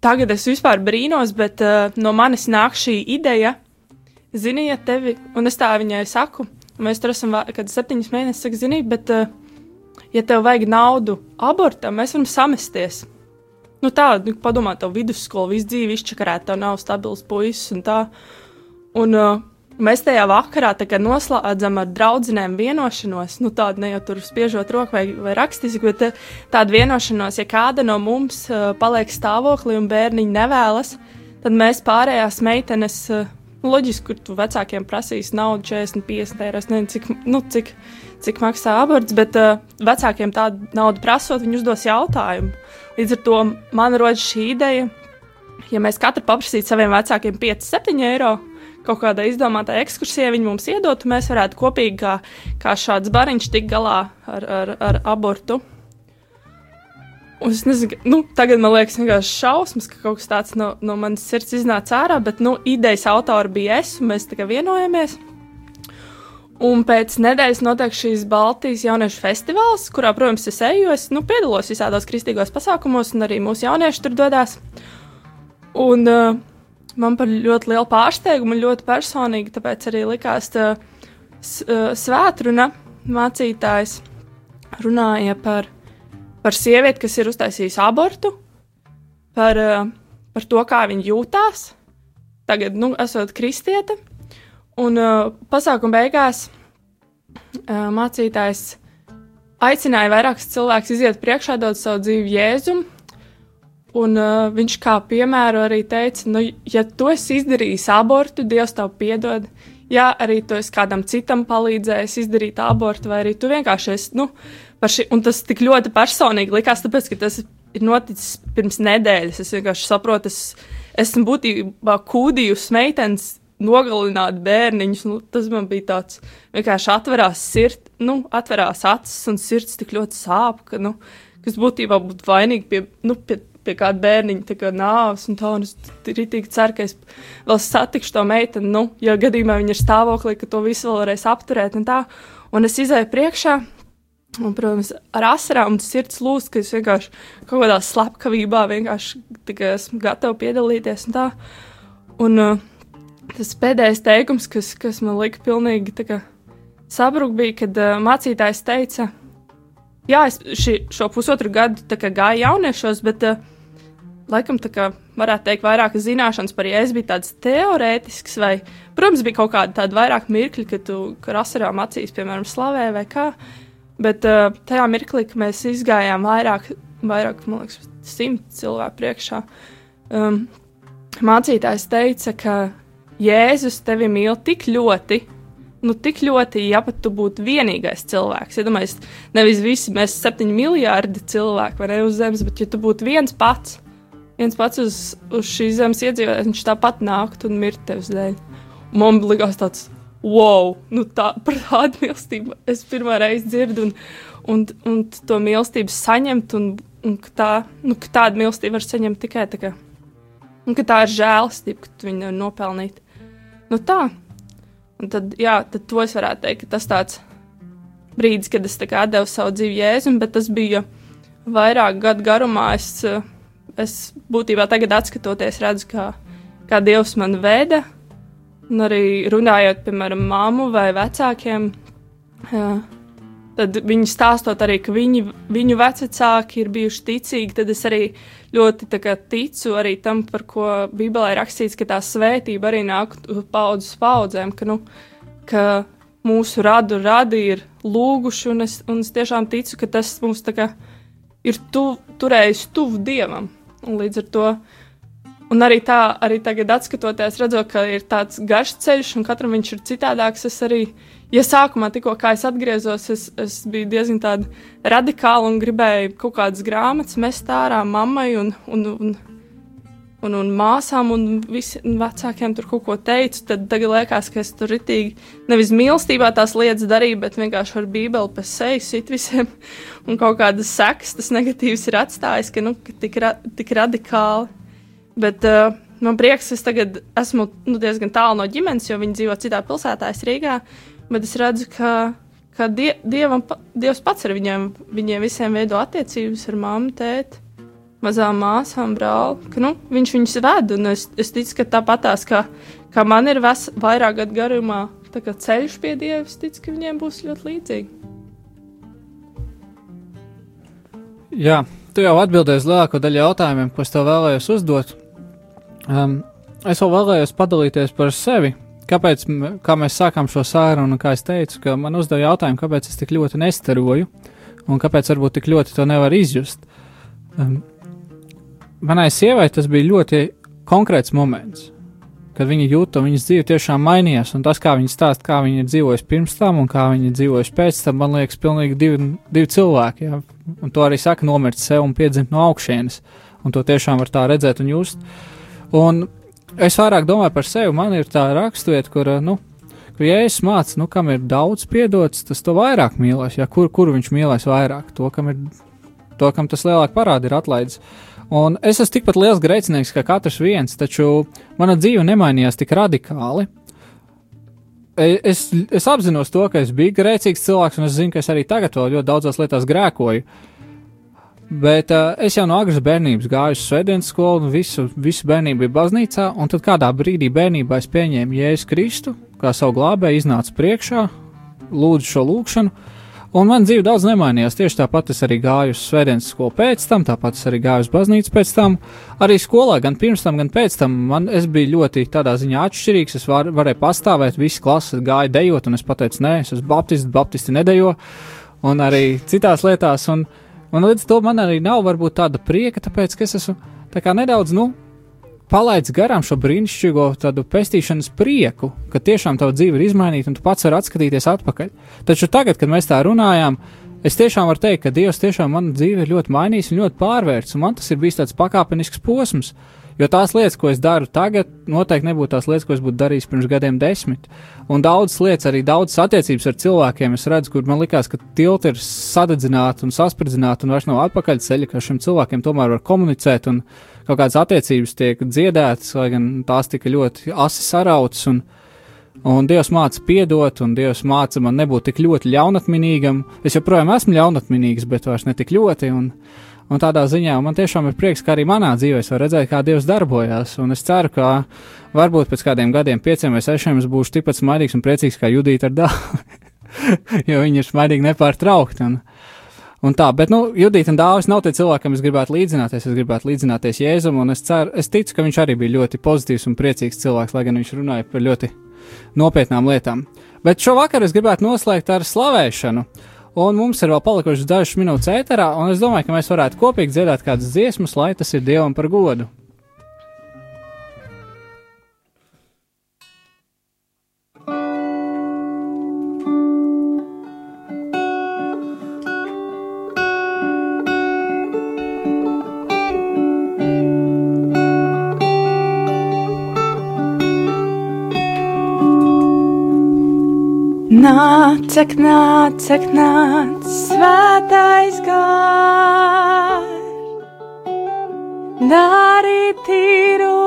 tagad es vispār brīnos, bet uh, no manis nāk šī ideja, ziniet, tevi, un es tā viņai saku, mēs tur esam kad septiņus mēnešus, saka, ziniet, bet, uh, ja tev vajag naudu abortam, mēs varam samesties. Nu tā, nu, padomā, tev vidusskola, visu dzīvi izčakarēt, tev nav stabils puisis un tā. Un uh, mēs tajā vakarā noslēdzam ar draudzinēm vienošanos, nu tādu ne jau tur spiežot roku vai, vai rakstiski, bet uh, tādu vienošanos, ja kāda no mums uh, paliek stāvoklī un bērniņi nevēlas, tad mēs pārējās meitenes, uh, loģiski, kur tu vecākiem prasīs naudu 40, 50 eiro, nezinu, cik, nu, cik, cik maksā aborts, bet uh, vecākiem tādu naudu prasot, viņi uzdos jautājumu. Līdz ar to man rodas šī ideja, ja mēs katru paprasītu saviem vecākiem 5, 7 eiro kaut kādā izdomātā ekskursijā, viņi mums iedotu, mēs varētu kopīgi kā, kā šāds bariņš tikt galā ar, ar, ar abortu. Un es nezinu, nu, tagad man liekas, vienkārši šausmas, ka kaut kas tāds no, no manas sirds iznāca ārā, bet nu, idejas autora bija es, un mēs tā kā vienojamies. Un pēc nedēļas notiek šīs Baltijas jauniešu festivāls, kurā, protams, es eju, es nu, piedalos visādos kristīgos pasākumos, un arī mūsu jaunieši tur dodas. Un uh, man par ļoti lielu pārsteigumu, ļoti personīgi, tāpēc arī likās, ka uh, svētruna mācītājs runāja par, par sievieti, kas ir uztaisījusi abortu, par, uh, par to, kā viņa jūtās. Tagad, nu, esot kristiete. Un uh, pasākuma beigās uh, mācītājs aicināja vairākus cilvēkus iziet priekšā, dot savu dzīvi Jēzum. Un uh, viņš kā piemēru arī teica, nu, ja tu esi izdarījis abortu, Dievs tev piedod. Ja arī tu esi kādam citam palīdzējis izdarīt abortu, vai arī tu vienkārši esi, nu, par šī, un tas tik ļoti personīgi likās, tāpēc, ka tas ir noticis pirms nedēļas. Es vienkārši saprotu, es esmu būtībā kūdījusi meitenes nogalināt bērniņus. Nu, tas man bija tāds vienkārši atverās sirds, nu, atverās acis un sirds tik ļoti sāp, ka, nu, kas būtībā būtu vainīgi pie, nu, pie pie kāda bērniņa kā nāves, un tā, un es rītīgi ceru, ka es vēl satikšu to meiteni, nu, ja gadījumā viņa ir stāvoklī, ka to visu vēl varēs apturēt, un tā, un es izēju priekšā, un, protams, ar asarām sirds lūst, ka es vienkārši kaut kādā slepkavībā vienkārši esmu gatava piedalīties, un tā, un uh, tas pēdējais teikums, kas, kas man lika pilnīgi, sabrukt, bija, kad uh, mācītājs teica, jā, es ši, šo pusotru gadu gāju jauniešos, bet uh, laikam tā kā varētu teikt, vairāk zināšanas par jēzu bija tāds teorētisks, vai, protams, bija kaut kāda tāda vairāk mirkļi, kad tu rasarām acīs, piemēram, slavē vai kā. Bet uh, tajā mirklī, kad mēs izgājām vairāk, vairāk man liekas, simt cilvēku priekšā, um, mācītājs teica, ka Jēzus tevi mīl tik ļoti, nu, tik ļoti, ja pat tu būtu vienīgais cilvēks. Iedomājieties, ja nevis visi mēs septiņi miljardi cilvēku ne uz Zemes, bet ja tu būtu viens pats, viens pats uz, uz šīs zemes iedzīvotājs, viņš tāpat nāktu un mirtu tevis dēļ. Man likās tāds, wow, nu tā, par tādu mīlestību es pirmā reize dzirdu, un, un, un to mīlestību saņemt, un, un ka, tā, nu, ka tādu mīlestību var saņemt tikai tā, ka, un ka tā ir žēlastība, ka tu viņu nopelnīt. Nu tā, Un tad, jā, tad to es varētu teikt, ka tas tāds brīdis, kad es devu savu dzīvi jēzum, bet tas bija vairāk gadu garumā. Es, es būtībā tagad atskatoties, redzu, kā, kā Dievs man veda. Un arī runājot, piemēram, māmu vai vecākiem, jā, tad viņi stāstot arī, ka viņi, viņu vecāki ir bijuši ticīgi, tad es arī ļoti kā, ticu arī tam, par ko Bībelē ir rakstīts, ka tā svētība arī nāk paudzes paudzēm, ka, nu, ka mūsu radu radi ir lūguši, un es, un es tiešām ticu, ka tas mums kā, ir tuv, turējis tuvu Dievam. Un līdz ar to, un arī tā, arī tagad atskatoties, redzot, ka ir tāds garš ceļš, un katram viņš ir citādāks, es arī ja sākumā, tikko es atgriezos, es, es biju diezgan radikāla un gribēju kaut kādas grāmatas mest ārā mammai un, un, un, un, un māsām un visiem vecākiem tur kaut ko teicu. Tad tagad liekas, ka es tur ritīgi nevis mīlestībā tās lietas darīju, bet vienkārši ar bībeli pa seju sit visiem un kaut kādas sekas tas negatīvs ir atstājis, ka, nu, tik, ra tik radikāli. Bet, uh, Man prieks, es tagad esmu nu, diezgan tālu no ģimenes, jo viņi dzīvo citā pilsētā, es Rīgā bet es redzu, ka, ka die, dievam, Dievs pats ar viņiem, viņiem visiem veido attiecības ar mammu, tēti, mazām māsām, brāli. Ka, nu, viņš viņus ved, un es, es ticu, ka tāpatās, kā, kā man ir ves, vairāk gadu garumā ceļš pie Dieva, es ticu, ka viņiem būs ļoti līdzīgi. Jā, tu jau atbildēji uz lielāko daļu jautājumiem, ko es tev vēlējos uzdot. Um, es vēl vēlējos padalīties par sevi, kāpēc, kā mēs sākām šo sārunu, kā es teicu, ka man uzdeva jautājumu, kāpēc es tik ļoti nestaroju un kāpēc varbūt tik ļoti to nevar izjust. Um, manai sievai tas bija ļoti konkrēts moments, kad viņa jūta, viņas dzīve tiešām mainījās, un tas, kā viņa stāsta, kā viņa ir dzīvojusi pirms tam un kā viņa ir dzīvojusi pēc tam, man liekas, pilnīgi divi, divi cilvēki. Jā. Un to arī saka, nomirt sev un piedzimt no augšienes, un to tiešām var tā redzēt un just. Un es vairāk domāju par sevi. Man ir tā raksturvieta, kur, nu, kur jēzus mācīja, nu, kam ir daudz piedots, tas to vairāk mīlēs. Ja, kur, kur viņš mīlēs vairāk? To, kam, ir, to, kam tas lielāk parādi ir atlaidis. Un es esmu tikpat liels grēcinieks kā katrs viens, taču mana dzīve nemainījās tik radikāli. E, es, es apzinos to, ka es biju grēcīgs cilvēks, un es zinu, ka es arī tagad vēl ļoti daudzās lietās grēkoju. Bet uh, es jau no agras bērnības gāju uz svētdienas skolu, un visu, visu bērnību biju baznīcā, un tad kādā brīdī bērnībā es pieņēmu Jēzu Kristu kā savu glābēju, iznācu priekšā, lūdzu šo lūgšanu, un man dzīve daudz nemainījās. Tieši tāpat es arī gāju uz svētdienas skolu pēc tam, tāpat es arī gāju uz baznīcu pēc tam. Arī skolā, gan pirms tam, gan pēc tam, man es biju ļoti tādā ziņā atšķirīgs. Es var, varēju pastāvēt, visi klases gāja dejot, un es pateicu, nē, es esmu baptists, baptisti nedejo, un arī citās lietās. Un, Un līdz to man arī nav varbūt tāda prieka, tāpēc, ka es esmu tā kā nedaudz, nu, palaidis garām šo brīnišķīgo tādu pestīšanas prieku, ka tiešām tava dzīve ir izmainīta un tu pats vari atskatīties atpakaļ. Taču tagad, kad mēs tā runājām, es tiešām varu teikt, ka Dievs tiešām manu dzīvi ir ļoti mainījis un ļoti pārvērts, un man tas ir bijis tāds pakāpenisks posms. Jo tās lietas, ko es daru tagad, noteikti nebūtu tās lietas, ko es būtu darījis pirms gadiem desmit. Un daudzas lietas, arī daudzas attiecības ar cilvēkiem, es redzu, kur man likās, ka tilti ir sadedzināti un saspridzināti un vairs nav atpakaļceļa, ka šiem cilvēkiem tomēr var komunicēt un kaut kādas attiecības tiek dziedētas, lai gan tās tika ļoti asi sarautas. Un, Un Dievs māca piedot, un Dievs māca man nebūt tik ļoti ļaunatminīgam. Es joprojām esmu ļaunatminīgs, bet vairs ne tik ļoti. Un, un tādā ziņā man tiešām ir prieks, ka arī manā dzīvē var redzēt, kā Dievs darbojas. Un es ceru, ka varbūt pēc kādiem gadiem, pieciem vai sešiem, es būšu tikpat smaidīgs un priecīgs kā Judita ar dāvanu. jo viņi ir smaidīgi nepārtraukti. Un, Un tā, bet, nu, Judita un Dāvis nav tie cilvēki, kam es gribētu līdzināties. Es gribētu līdzināties Jēzum, un es ceru, es ticu, ka viņš arī bija ļoti pozitīvs un priecīgs cilvēks, lai gan viņš runāja par ļoti nopietnām lietām. Bet šovakar es gribētu noslēgt ar slavēšanu. Un mums ir vēl palikušas dažas minūtes ēterā, un es domāju, ka mēs varētu kopīgi dziedāt kādas dziesmas, lai tas ir Dievam par godu. Nāc, ak, nāc, ak, nāc, svētais gars. Dari tīru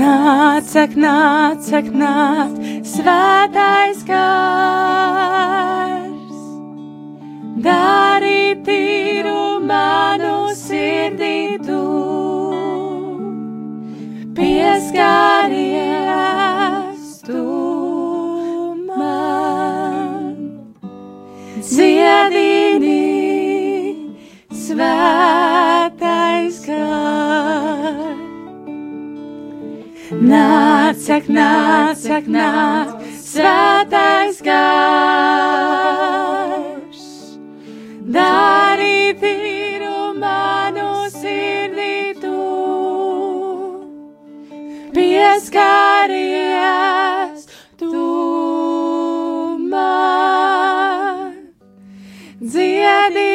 Nāc, ak, nāc, ak, nāc, svētais gars. Dari tīru manu sirdī tu, pieskaries tu man. Dziedini svētais gars. Nāc, ak, nāc, ak, nāc, svētais gars. Dari tīru manu sirdī tu, pieskaries tu man. Dziedini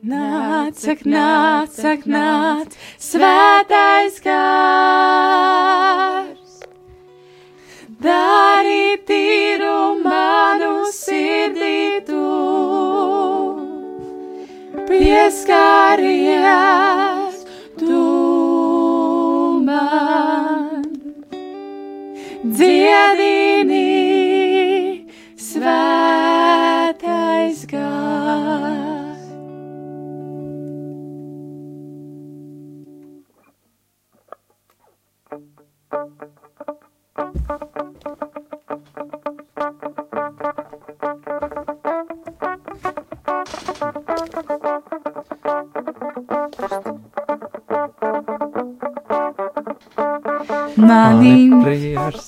Nāc, ak, nāc, ak, nāc, svētais gars. Dari tīru manu sirdī tu, pieskaries tu man. Dziedini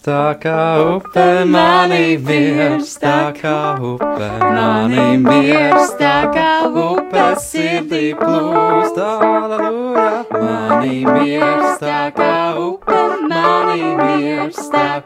tā kā upe, mani virs tā kā upe, mani virs tā kā upe, sirdī plūst, aleluja. Mani virs tā kā upe, mani virs tā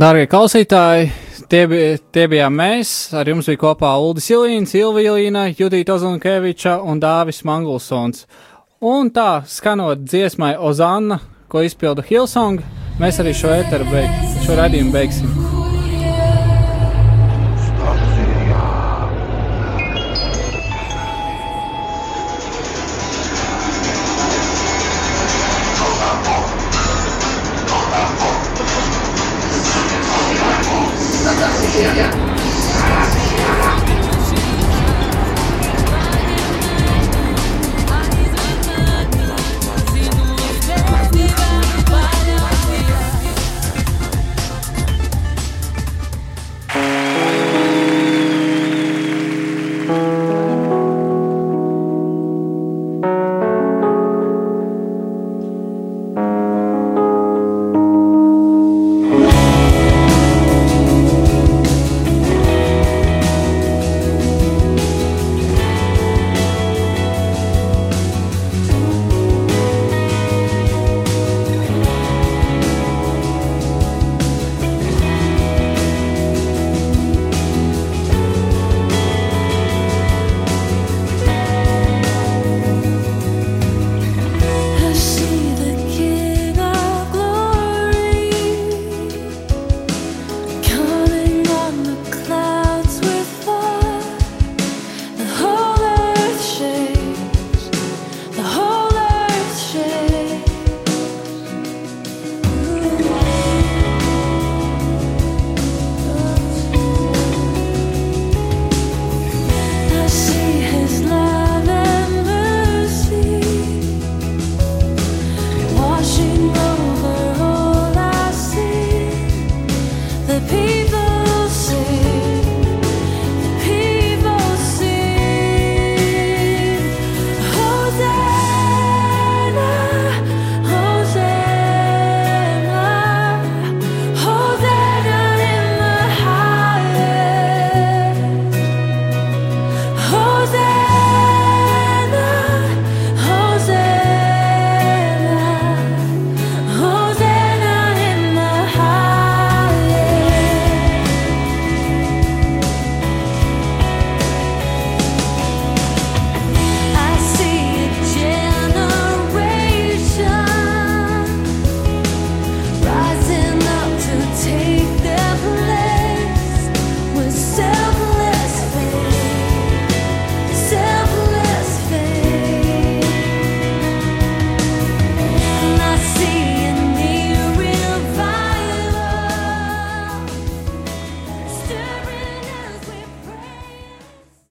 Darbie klausītāji, tie, bija, tie bijām mēs. Ar jums bija kopā Ulris Ilīns, Ilva Ilīna, Judita Ozunkeviča un Dāvis Mangulsons. Un tā, skanot dziesmai Ozanna, ko izpilda Hilsong, mēs arī šo beig, šo radījumu beigsim.